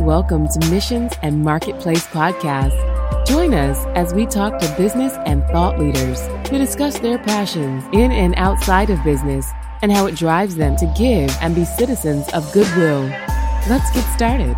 Welcome to Missions and Marketplace Podcast. Join us as we talk to business and thought leaders to discuss their passions in and outside of business and how it drives them to give and be citizens of goodwill. Let's get started.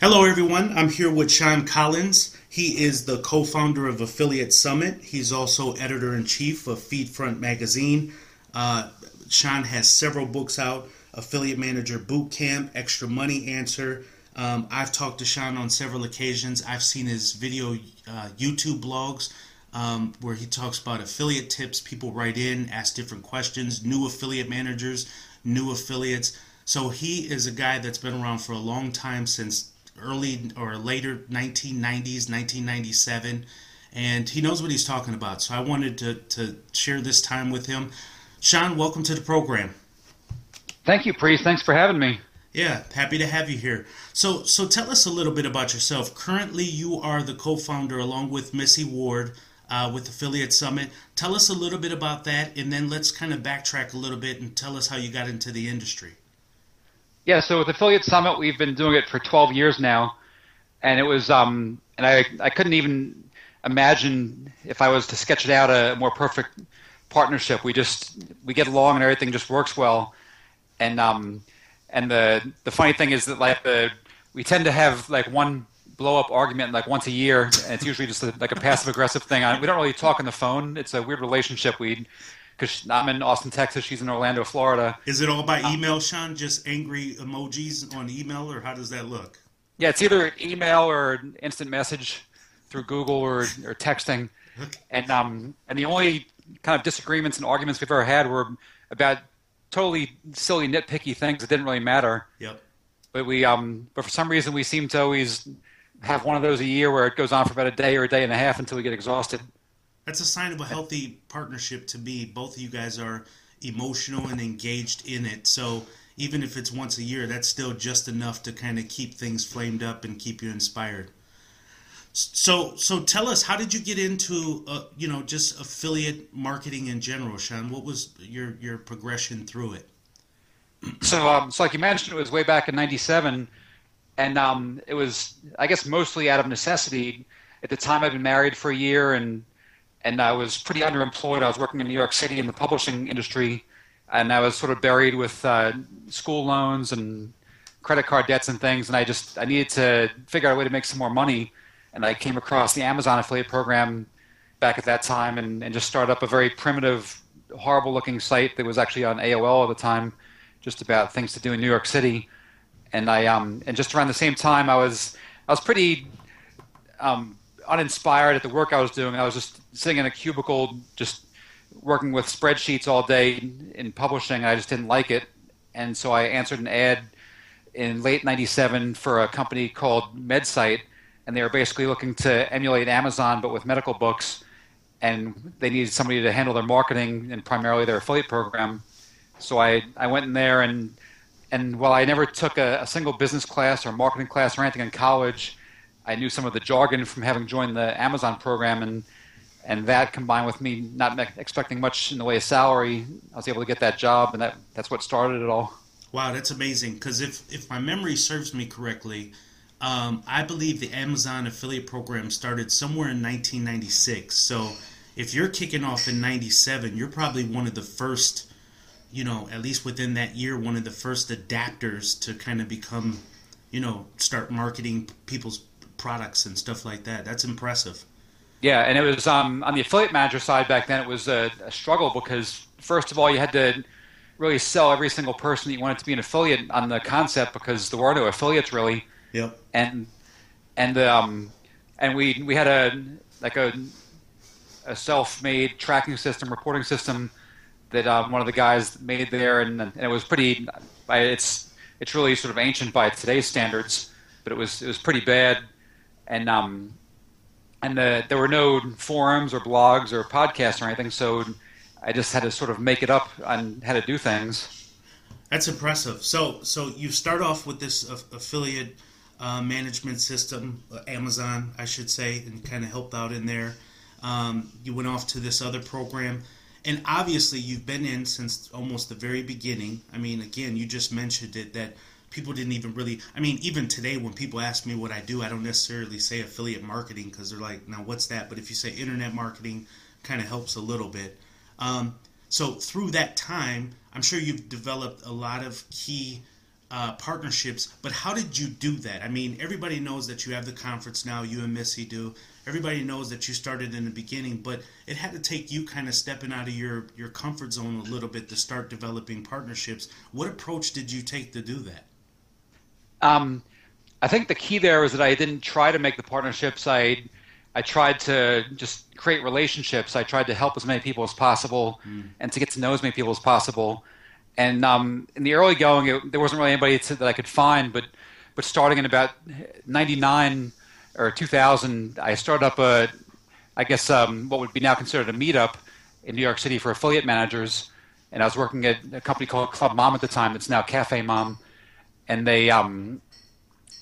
Hello, everyone. I'm here with Shawn Collins. He is the co founder of Affiliate Summit. He's also editor in chief of Feedfront Magazine. Uh, Shawn has several books out Affiliate Manager Boot Camp, Extra Money Answer. Um, I've talked to Shawn on several occasions. I've seen his video uh, YouTube blogs um, where he talks about affiliate tips. People write in, ask different questions, new affiliate managers, new affiliates. So he is a guy that's been around for a long time since early or later 1990s, 1997, and he knows what he's talking about. So I wanted to, to share this time with him. Shawn, welcome to the program. Thank you, Priest. Thanks for having me. Yeah, happy to have you here. So, so tell us a little bit about yourself. Currently, you are the co-founder along with Missy Ward uh, with Affiliate Summit. Tell us a little bit about that, and then let's kind of backtrack a little bit and tell us how you got into the industry. Yeah, so with Affiliate Summit, we've been doing it for 12 years now, and it was, um, and I, I couldn't even imagine if I was to sketch it out a more perfect partnership. We just we get along and everything just works well, and um, and the the funny thing is that like the we tend to have like one blow up argument like once a year, and it's usually just a, like a passive aggressive thing. We don't really talk on the phone. It's a weird relationship. We because I'm in Austin, Texas. She's in Orlando, Florida. Is it all by email, Shawn? Just angry emojis on email, or how does that look? Yeah, it's either email or instant message through Google or, or texting. And um, and the only kind of disagreements and arguments we've ever had were about totally silly, nitpicky things that didn't really matter. Yep. But we um, but for some reason we seem to always have one of those a year where it goes on for about a day or a day and a half until we get exhausted. That's a sign of a healthy partnership to me. Both of you guys are emotional and engaged in it. So even if it's once a year, that's still just enough to kind of keep things flamed up and keep you inspired. So, so tell us, how did you get into, uh, you know, just affiliate marketing in general, Shawn? What was your your progression through it? So, um, so like you mentioned, it was way back in '97, and um, it was, I guess, mostly out of necessity. At the time, I'd been married for a year, and and I was pretty underemployed. I was working in New York City in the publishing industry, and I was sort of buried with uh, school loans and credit card debts and things. And I just I needed to figure out a way to make some more money. And I came across the Amazon affiliate program back at that time, and, and just started up a very primitive, horrible-looking site that was actually on AOL at the time, just about things to do in New York City. And I um and just around the same time, I was I was pretty um, uninspired at the work I was doing. I was just sitting in a cubicle, just working with spreadsheets all day in publishing. I just didn't like it, and so I answered an ad in late '97 for a company called MedSite, and they were basically looking to emulate Amazon but with medical books, and they needed somebody to handle their marketing and primarily their affiliate program. So I I went in there and and while I never took a, a single business class or marketing class or anything in college, I knew some of the jargon from having joined the Amazon program, and and that combined with me not expecting much in the way of salary, I was able to get that job, and that that's what started it all. Wow, that's amazing. Because if if my memory serves me correctly, um, I believe the Amazon affiliate program started somewhere in 1996. So if you're kicking off in 97, you're probably one of the first, you know, at least within that year, one of the first adapters to kind of become, you know, start marketing people's products and stuff like that. That's impressive. Yeah, and it was um, on the affiliate manager side back then. It was a, a, struggle because first of all, you had to really sell every single person that you wanted to be an affiliate on the concept because there were no affiliates really. Yep. And and um and we we had a like a a self-made tracking system, reporting system that um, one of the guys made there, and, and it was pretty. It's it's really sort of ancient by today's standards, but it was it was pretty bad and um, and the, there were no forums or blogs or podcasts or anything, so I just had to sort of make it up on how to do things. That's impressive. So, so you start off with this affiliate uh, management system, uh, Amazon, I should say, and kind of helped out in there. Um, you went off to this other program, and obviously you've been in since almost the very beginning. I mean, again, you just mentioned it that people didn't even really. I mean, even today when people ask me what I do, I don't necessarily say affiliate marketing because they're like, "Now what's that?" But if you say internet marketing, kind of helps a little bit. Um, so through that time, I'm sure you've developed a lot of key uh, partnerships. But how did you do that? I mean, everybody knows that you have the conference now. You and Missy do. Everybody knows that you started in the beginning, but it had to take you kind of stepping out of your your comfort zone a little bit to start developing partnerships. What approach did you take to do that? Um, I think the key there was that I didn't try to make the partnerships. I I tried to just create relationships. I tried to help as many people as possible mm. and to get to know as many people as possible. And um, in the early going, it, there wasn't really anybody that I could find. But but starting in about '99 or 2000, I started up a, I guess um, what would be now considered a meetup in New York City for affiliate managers. And I was working at a company called Club Mom at the time. That's now Cafe Mom. And they, um,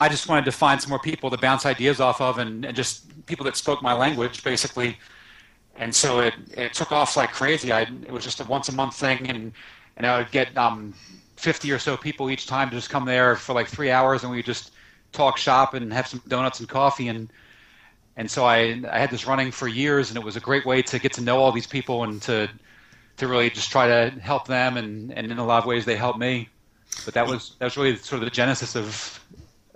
I just wanted to find some more people to bounce ideas off of, and, and just people that spoke my language, basically. And so it, it took off like crazy. I, it was just a once a month thing, and and I would get um, 50 or so people each time to just come there for like three hours, and we just talk shop and have some donuts and coffee, and and so I I had this running for years, and it was a great way to get to know all these people and to to really just try to help them, and and in a lot of ways they helped me. But that was that was really sort of the genesis of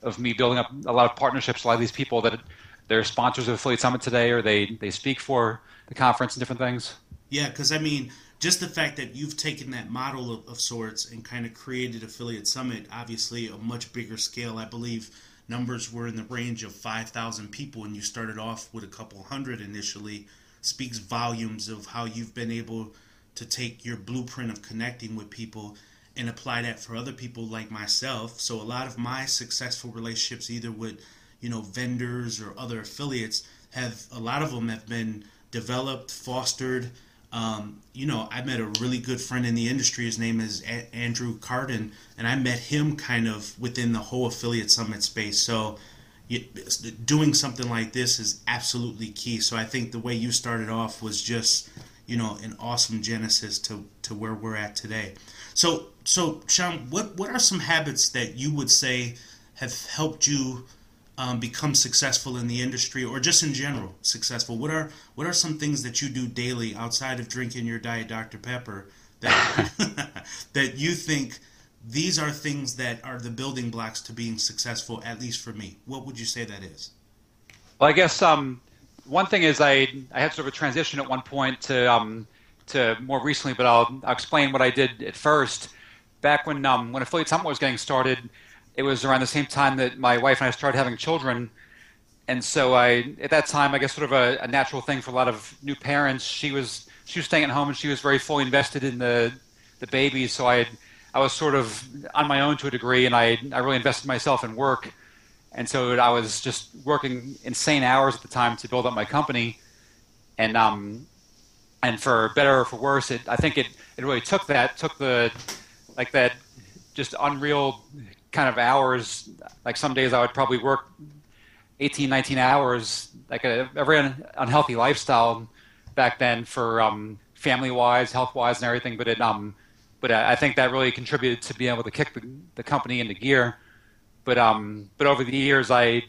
of me building up a lot of partnerships. A lot of these people that they're sponsors of Affiliate Summit today, or they they speak for the conference and different things. Yeah, because I mean, just the fact that you've taken that model of, of, sorts and kind of created Affiliate Summit, obviously a much bigger scale. I believe numbers were in the range of 5,000 people, and you started off with a couple hundred initially, speaks volumes of how you've been able to take your blueprint of connecting with people and apply that for other people like myself. So a lot of my successful relationships, either with you know vendors or other affiliates have a lot of them have been developed fostered um, you know i met a really good friend in the industry. His name is a- andrew carden and i met him kind of within the whole affiliate summit space. So doing something like this is absolutely key. So i think the way you started off was just you know an awesome genesis to to where we're at today. So so shawn what what are some habits that you would say have helped you um, become successful in the industry or just in general successful? What are what are some things that you do daily outside of drinking your diet Dr Pepper that that you think these are things that are the building blocks to being successful? At least for me, what would you say that is? Well, I guess um, one thing is I I had sort of a transition at one point to um, to more recently, but I'll, I'll explain what I did at first. Back when um, when Affiliate Summit was getting started, it was around the same time that my wife and I started having children. And so I, at that time, I guess sort of a, a natural thing for a lot of new parents. She was she was staying at home and she was very fully invested in the the baby. So I I was sort of on my own to a degree, and I I really invested myself in work. And so I was just working insane hours at the time to build up my company, and um, and for better or for worse, it I think it it really took that took the like that just unreal kind of hours. Like some days I would probably work 18, 19 hours, like a, very un- unhealthy lifestyle back then for um, family wise, health wise, and everything. But it, um, but I think that really contributed to being able to kick the, the company into gear. But um, but over the years, I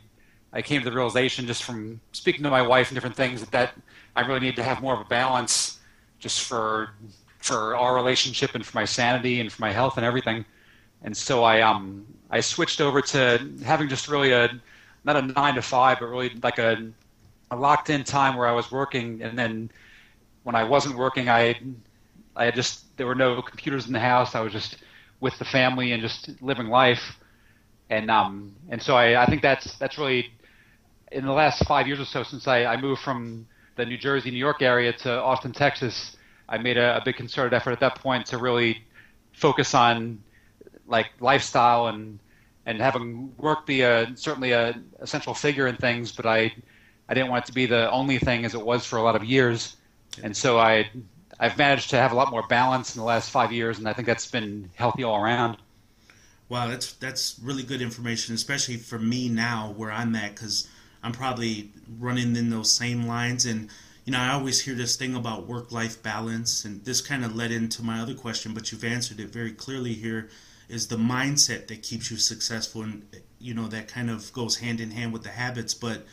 I came to the realization just from speaking to my wife and different things that, that I really need to have more of a balance just for for our relationship and for my sanity and for my health and everything and so I um I switched over to having just really a not a nine to five, but really like a a locked in time where I was working, and then when I wasn't working, I I just there were no computers in the house. I was just with the family and just living life, and um and so I I think that's that's really in the last five years or so since I, I moved from the New Jersey New York area to Austin Texas. I made a, a big concerted effort at that point to really focus on like lifestyle and and having work be a certainly a essential figure in things, but I I didn't want it to be the only thing as it was for a lot of years, and so I I've managed to have a lot more balance in the last five years, and I think that's been healthy all around. Wow, that's that's really good information, especially for me now where I'm at, because I'm probably running in those same lines. And you know, I always hear this thing about work life balance, and this kind of led into my other question, but you've answered it very clearly here is the mindset that keeps you successful and you know that kind of goes hand in hand with the habits. But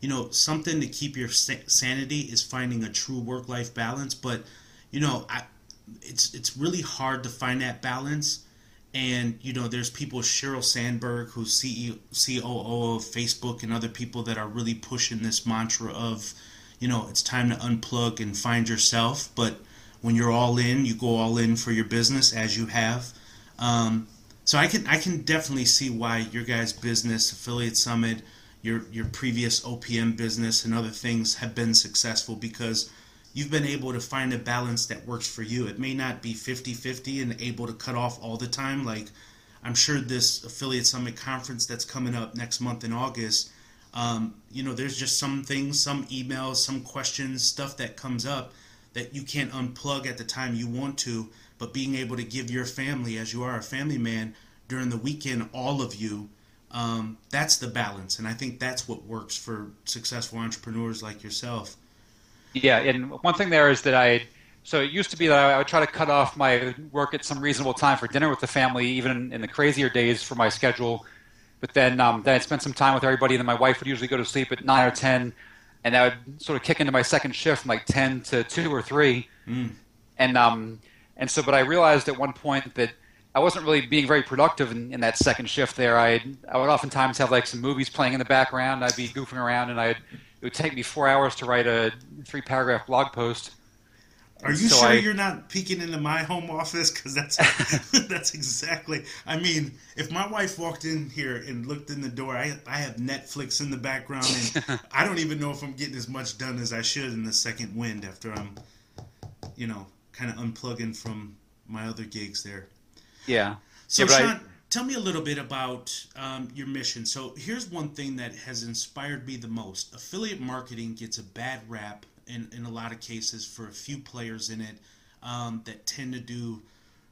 you know something to keep your sanity is finding a true work life balance. But you know I, it's it's really hard to find that balance. And you know there's people Sheryl Sandberg who's CEO COO of Facebook and other people that are really pushing this mantra of you know it's time to unplug and find yourself. But when you're all in you go all in for your business as you have um, so I can I can definitely see why your guys' business, affiliate summit, your your previous OPM business, and other things have been successful because you've been able to find a balance that works for you. It may not be 50-50 and able to cut off all the time. Like I'm sure this affiliate summit conference that's coming up next month in August. Um, you know, there's just some things, some emails, some questions, stuff that comes up that you can't unplug at the time you want to but being able to give your family, as you are a family man, during the weekend, all of you, um, that's the balance. And I think that's what works for successful entrepreneurs like yourself. Yeah, and one thing there is that I, so it used to be that I would try to cut off my work at some reasonable time for dinner with the family, even in the crazier days for my schedule. But then, um, then I'd spend some time with everybody, and then my wife would usually go to sleep at nine or ten, and I would sort of kick into my second shift from like ten to two or three, mm. and um, and so, but I realized at one point that I wasn't really being very productive in, in that second shift there. I I would oftentimes have like some movies playing in the background. I'd be goofing around, and I'd it would take me four hours to write a three paragraph blog post. Are you so sure I, you're not peeking into my home office? Because that's that's exactly. I mean, if my wife walked in here and looked in the door, I I have Netflix in the background, and I don't even know if I'm getting as much done as I should in the second wind after I'm, you know, kind of unplugging from my other gigs there. Yeah. So, yeah, Shawn, I... tell me a little bit about um, your mission. So, here's one thing that has inspired me the most affiliate marketing gets a bad rap in, in a lot of cases for a few players in it um, that tend to do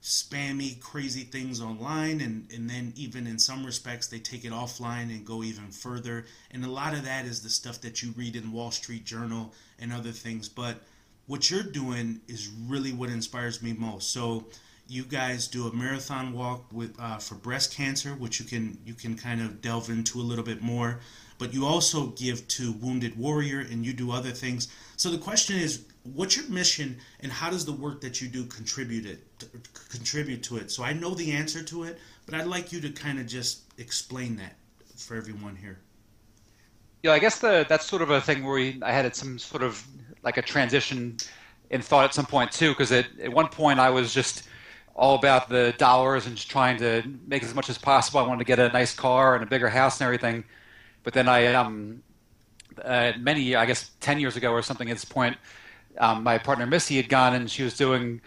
spammy, crazy things online, and, and then even in some respects, they take it offline and go even further. And a lot of that is the stuff that you read in Wall Street Journal and other things. But what you're doing is really what inspires me most. So you guys do a marathon walk with uh, for breast cancer, which you can you can kind of delve into a little bit more. But you also give to Wounded Warrior, and you do other things. So the question is, what's your mission, and how does the work that you do contribute it to, contribute to it? So I know the answer to it, but I'd like you to kind of just explain that for everyone here. Yeah, I guess the that's sort of a thing where we, I had some sort of like a transition in thought at some point too, because at, at one point I was just all about the dollars and just trying to make as much as possible. I wanted to get a nice car and a bigger house and everything. But then I, um, uh, many, I guess, 10 years ago or something at this point, um, my partner Missy had gone and she was doing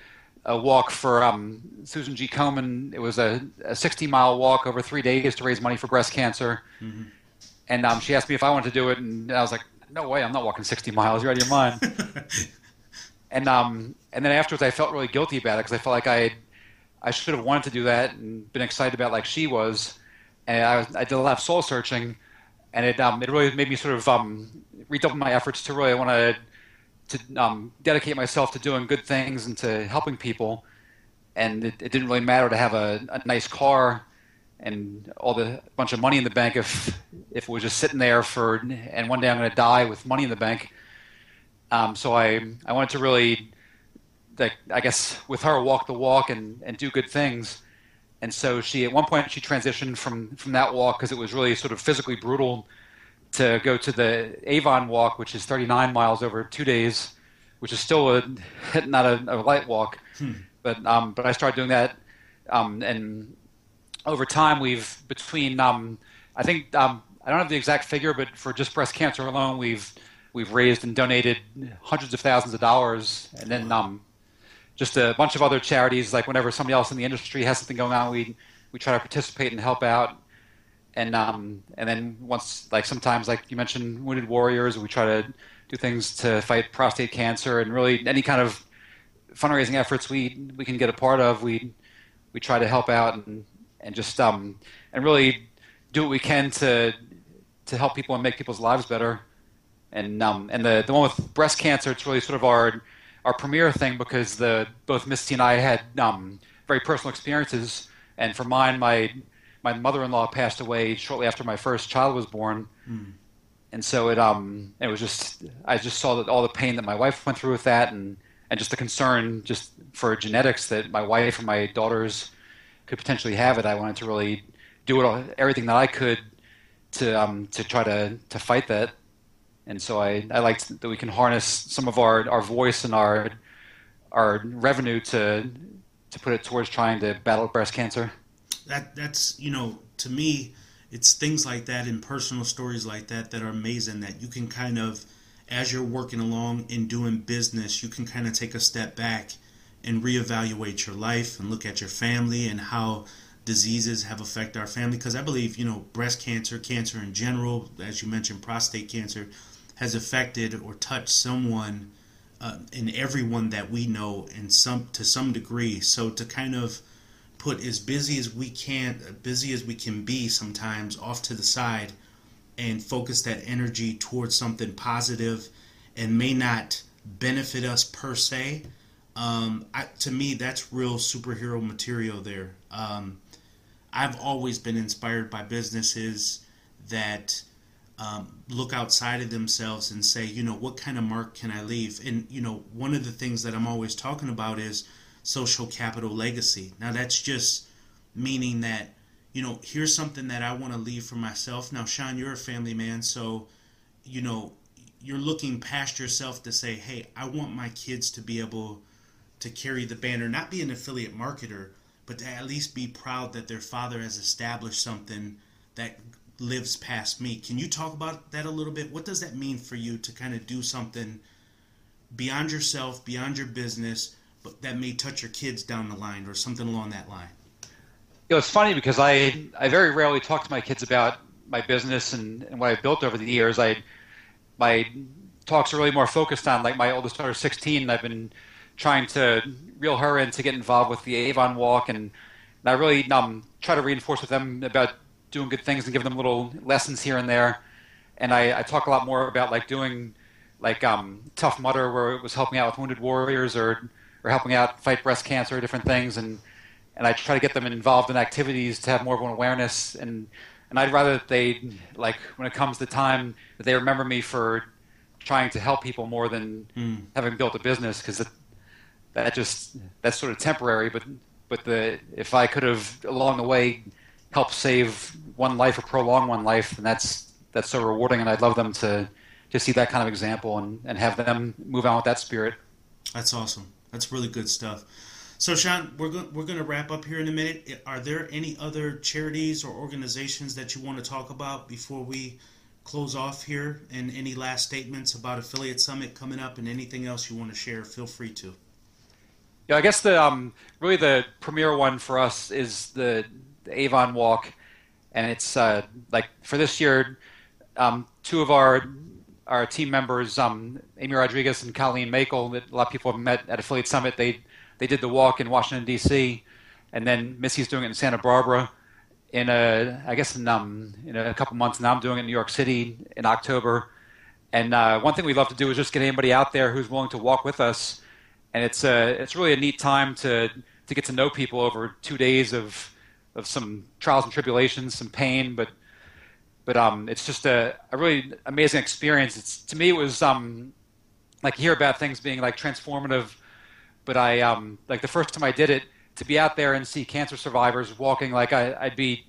a walk for um, Susan G. Komen. It was a, a 60 mile walk over three days to raise money for breast cancer. Mm-hmm. And um, she asked me if I wanted to do it, and I was like, no way, I'm not walking 60 miles. You're out of your mind. and um, and then afterwards, I felt really guilty about it because I felt like I I should have wanted to do that and been excited about like she was. And I, was, I did a lot of soul searching, and it um, it really made me sort of um, redouble my efforts to really want to to um, dedicate myself to doing good things and to helping people. And it, it didn't really matter to have a, a nice car and all the bunch of money in the bank if if it was just sitting there for and one day I'm going to die with money in the bank. Um, so I I wanted to really, like, I guess with her walk the walk and and do good things. And so she at one point she transitioned from from that walk because it was really sort of physically brutal to go to the Avon walk, which is 39 miles over two days, which is still a not a, a light walk. Hmm. But um, but I started doing that, um, and over time, we've between um, I think um, I don't have the exact figure, but for just breast cancer alone, we've we've raised and donated hundreds of thousands of dollars, and then um, just a bunch of other charities. Like whenever somebody else in the industry has something going on, we we try to participate and help out. And um, and then once like sometimes like you mentioned wounded warriors, we try to do things to fight prostate cancer and really any kind of fundraising efforts we we can get a part of. We we try to help out and and just um, and really do what we can to to help people and make people's lives better. and um, and the the one with breast cancer, it's really sort of our our premier thing because the both Missy and I had um, very personal experiences, and for mine, my my mother-in-law passed away shortly after my first child was born, mm. and so it um it was just I just saw that all the pain that my wife went through with that, and and just the concern just for genetics that my wife and my daughters could potentially have it. I wanted to really do it all, everything that I could to um to try to to fight that and so I, I liked that we can harness some of our, our voice and our our revenue to to put it towards trying to battle breast cancer. That that's you know to me it's things like that and personal stories like that that are amazing that you can kind of as you're working along and doing business you can kind of take a step back and reevaluate your life and look at your family and how diseases have affected our family because I believe you know breast cancer cancer in general as you mentioned prostate cancer has affected or touched someone uh, and everyone that we know in some to some degree. So to kind of put as busy as we can, busy as we can be sometimes off to the side, and focus that energy towards something positive, and may not benefit us per se. Um, I, to me, that's real superhero material there. Um, I've always been inspired by businesses that um, look outside of themselves and say, you know, what kind of mark can I leave? And, you know, one of the things that I'm always talking about is social capital legacy. Now, that's just meaning that, you know, here's something that I want to leave for myself. Now, Shawn, you're a family man, so, you know, you're looking past yourself to say, hey, I want my kids to be able to carry the banner, not be an affiliate marketer, but to at least be proud that their father has established something that lives past me. Can you talk about that a little bit? What does that mean for you to kind of do something beyond yourself, beyond your business, but that may touch your kids down the line or something along that line? You know, it's funny because I I very rarely talk to my kids about my business and, and what I've built over the years. I my talks are really more focused on like my oldest daughter, 16. And I've been trying to reel her in to get involved with the Avon Walk, and, and I really um, try to reinforce with them about doing good things and giving them little lessons here and there. And I, I talk a lot more about like doing like um, Tough Mudder, where it was helping out with wounded warriors or or helping out fight breast cancer, or different things, and and I try to get them involved in activities to have more of an awareness. And and I'd rather that they like when it comes to time that they remember me for trying to help people more than mm. having built a business because that just that's sort of temporary. But but the if I could have along the way help save one life or prolong one life, then that's that's so rewarding. And I'd love them to to see that kind of example and, and have them move on with that spirit. That's awesome. That's really good stuff. So, Shawn, we're go- we're going to wrap up here in a minute. Are there any other charities or organizations that you want to talk about before we close off here? And any last statements about Affiliate Summit coming up, and anything else you want to share? Feel free to. Yeah, I guess the um, really the premier one for us is the the Avon Walk, and it's uh, like for this year, um, two of our our team members, um, Amy Rodriguez and Colleen Makel, that a lot of people have met at Affiliate Summit. They they did the walk in Washington D.C., and then Missy's doing it in Santa Barbara. In a, I guess in um in a couple months now, I'm doing it in New York City in October. And uh, one thing we'd love to do is just get anybody out there who's willing to walk with us. And it's a, it's really a neat time to to get to know people over two days of of some trials and tribulations, some pain, but but um, it's just a, a really amazing experience. It's to me it was um, like hear about things being like transformative, but I um, like the first time I did it to be out there and see cancer survivors walking like I, I'd be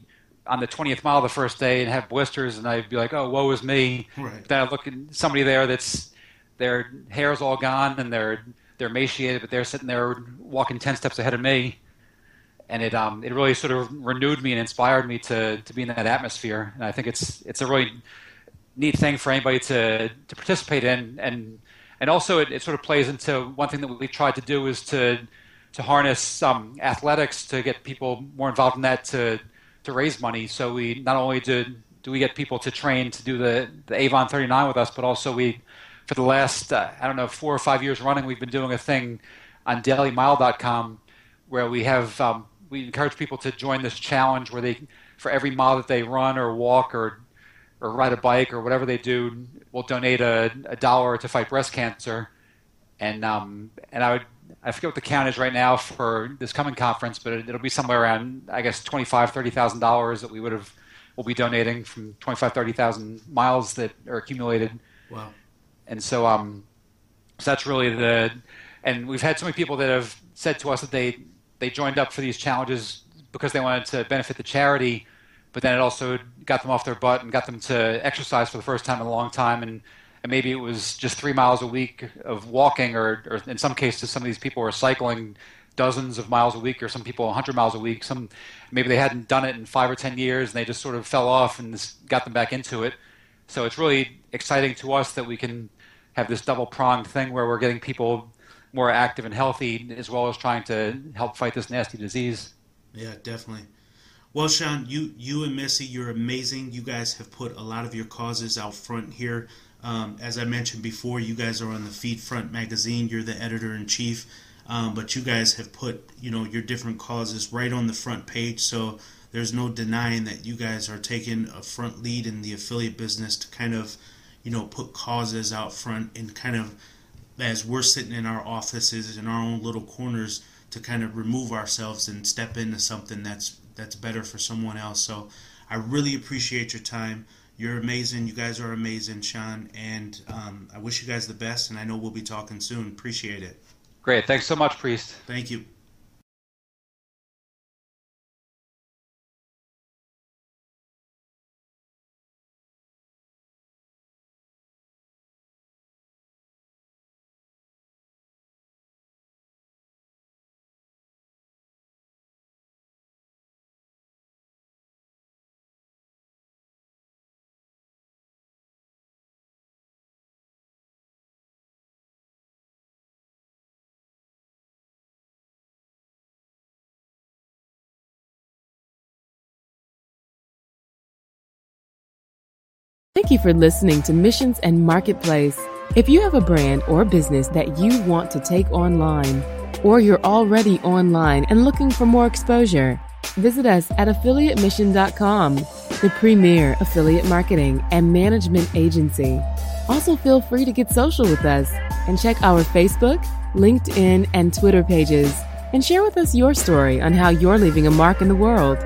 on the 20th mile the first day and have blisters and I'd be like, oh, woe is me. Right. Then I look at somebody there that's their hair's all gone and they're they're emaciated, but they're sitting there walking 10 steps ahead of me and it um, it really sort of renewed me and inspired me to to be in that atmosphere. And I think it's it's a really neat thing for anybody to to participate in, and and also it, it sort of plays into one thing that we tried to do is to to harness um, athletics to get people more involved in that to to raise money. So we not only did do we get people to train to do the the Avon 39 with us, but also we for the last uh, I don't know four or five years running we've been doing a thing on dailymile.com where we have um, we encourage people to join this challenge where they, for every mile that they run or walk or or ride a bike or whatever they do will donate a, a dollar to fight breast cancer. And um, and I would I forget what the count is right now for this coming conference, but it, will be somewhere around I guess twenty five thirty thousand dollars that we would have will be donating from 25 30,000 miles that are accumulated. Wow. And so um so that's really the and we've had so many people that have said to us that they they joined up for these challenges because they wanted to benefit the charity but then it also got them off their butt and got them to exercise for the first time in a long time. And and maybe it was just three miles a week of walking or, or in some cases some of these people were cycling dozens of miles a week or some people 100 miles a week. Some maybe they hadn't done it in five or ten years and they just sort of fell off and this got them back into it. So it's really exciting to us that we can have this double pronged thing where we're getting people more active and healthy as well as trying to help fight this nasty disease yeah definitely well, Shawn, you you and Missy, you're amazing. You guys have put a lot of your causes out front here. Um, as I mentioned before, you guys are on the Feed Front magazine. You're the editor in chief, um, but you guys have put you know your different causes right on the front page. So there's no denying that you guys are taking a front lead in the affiliate business to kind of you know put causes out front and kind of as we're sitting in our offices in our own little corners to kind of remove ourselves and step into something that's that's better for someone else. So I really appreciate your time. You're amazing. You guys are amazing, Shawn. And um, I wish you guys the best. And I know we'll be talking soon. Appreciate it. Great. Thanks so much, Priest. Thank you. Thank you for listening to Missions and Marketplace. If you have a brand or business that you want to take online, or you're already online and looking for more exposure, visit us at affiliatemission.com, the premier affiliate marketing and management agency. Also, feel free to get social with us and check our Facebook, LinkedIn, and Twitter pages and share with us your story on how you're leaving a mark in the world.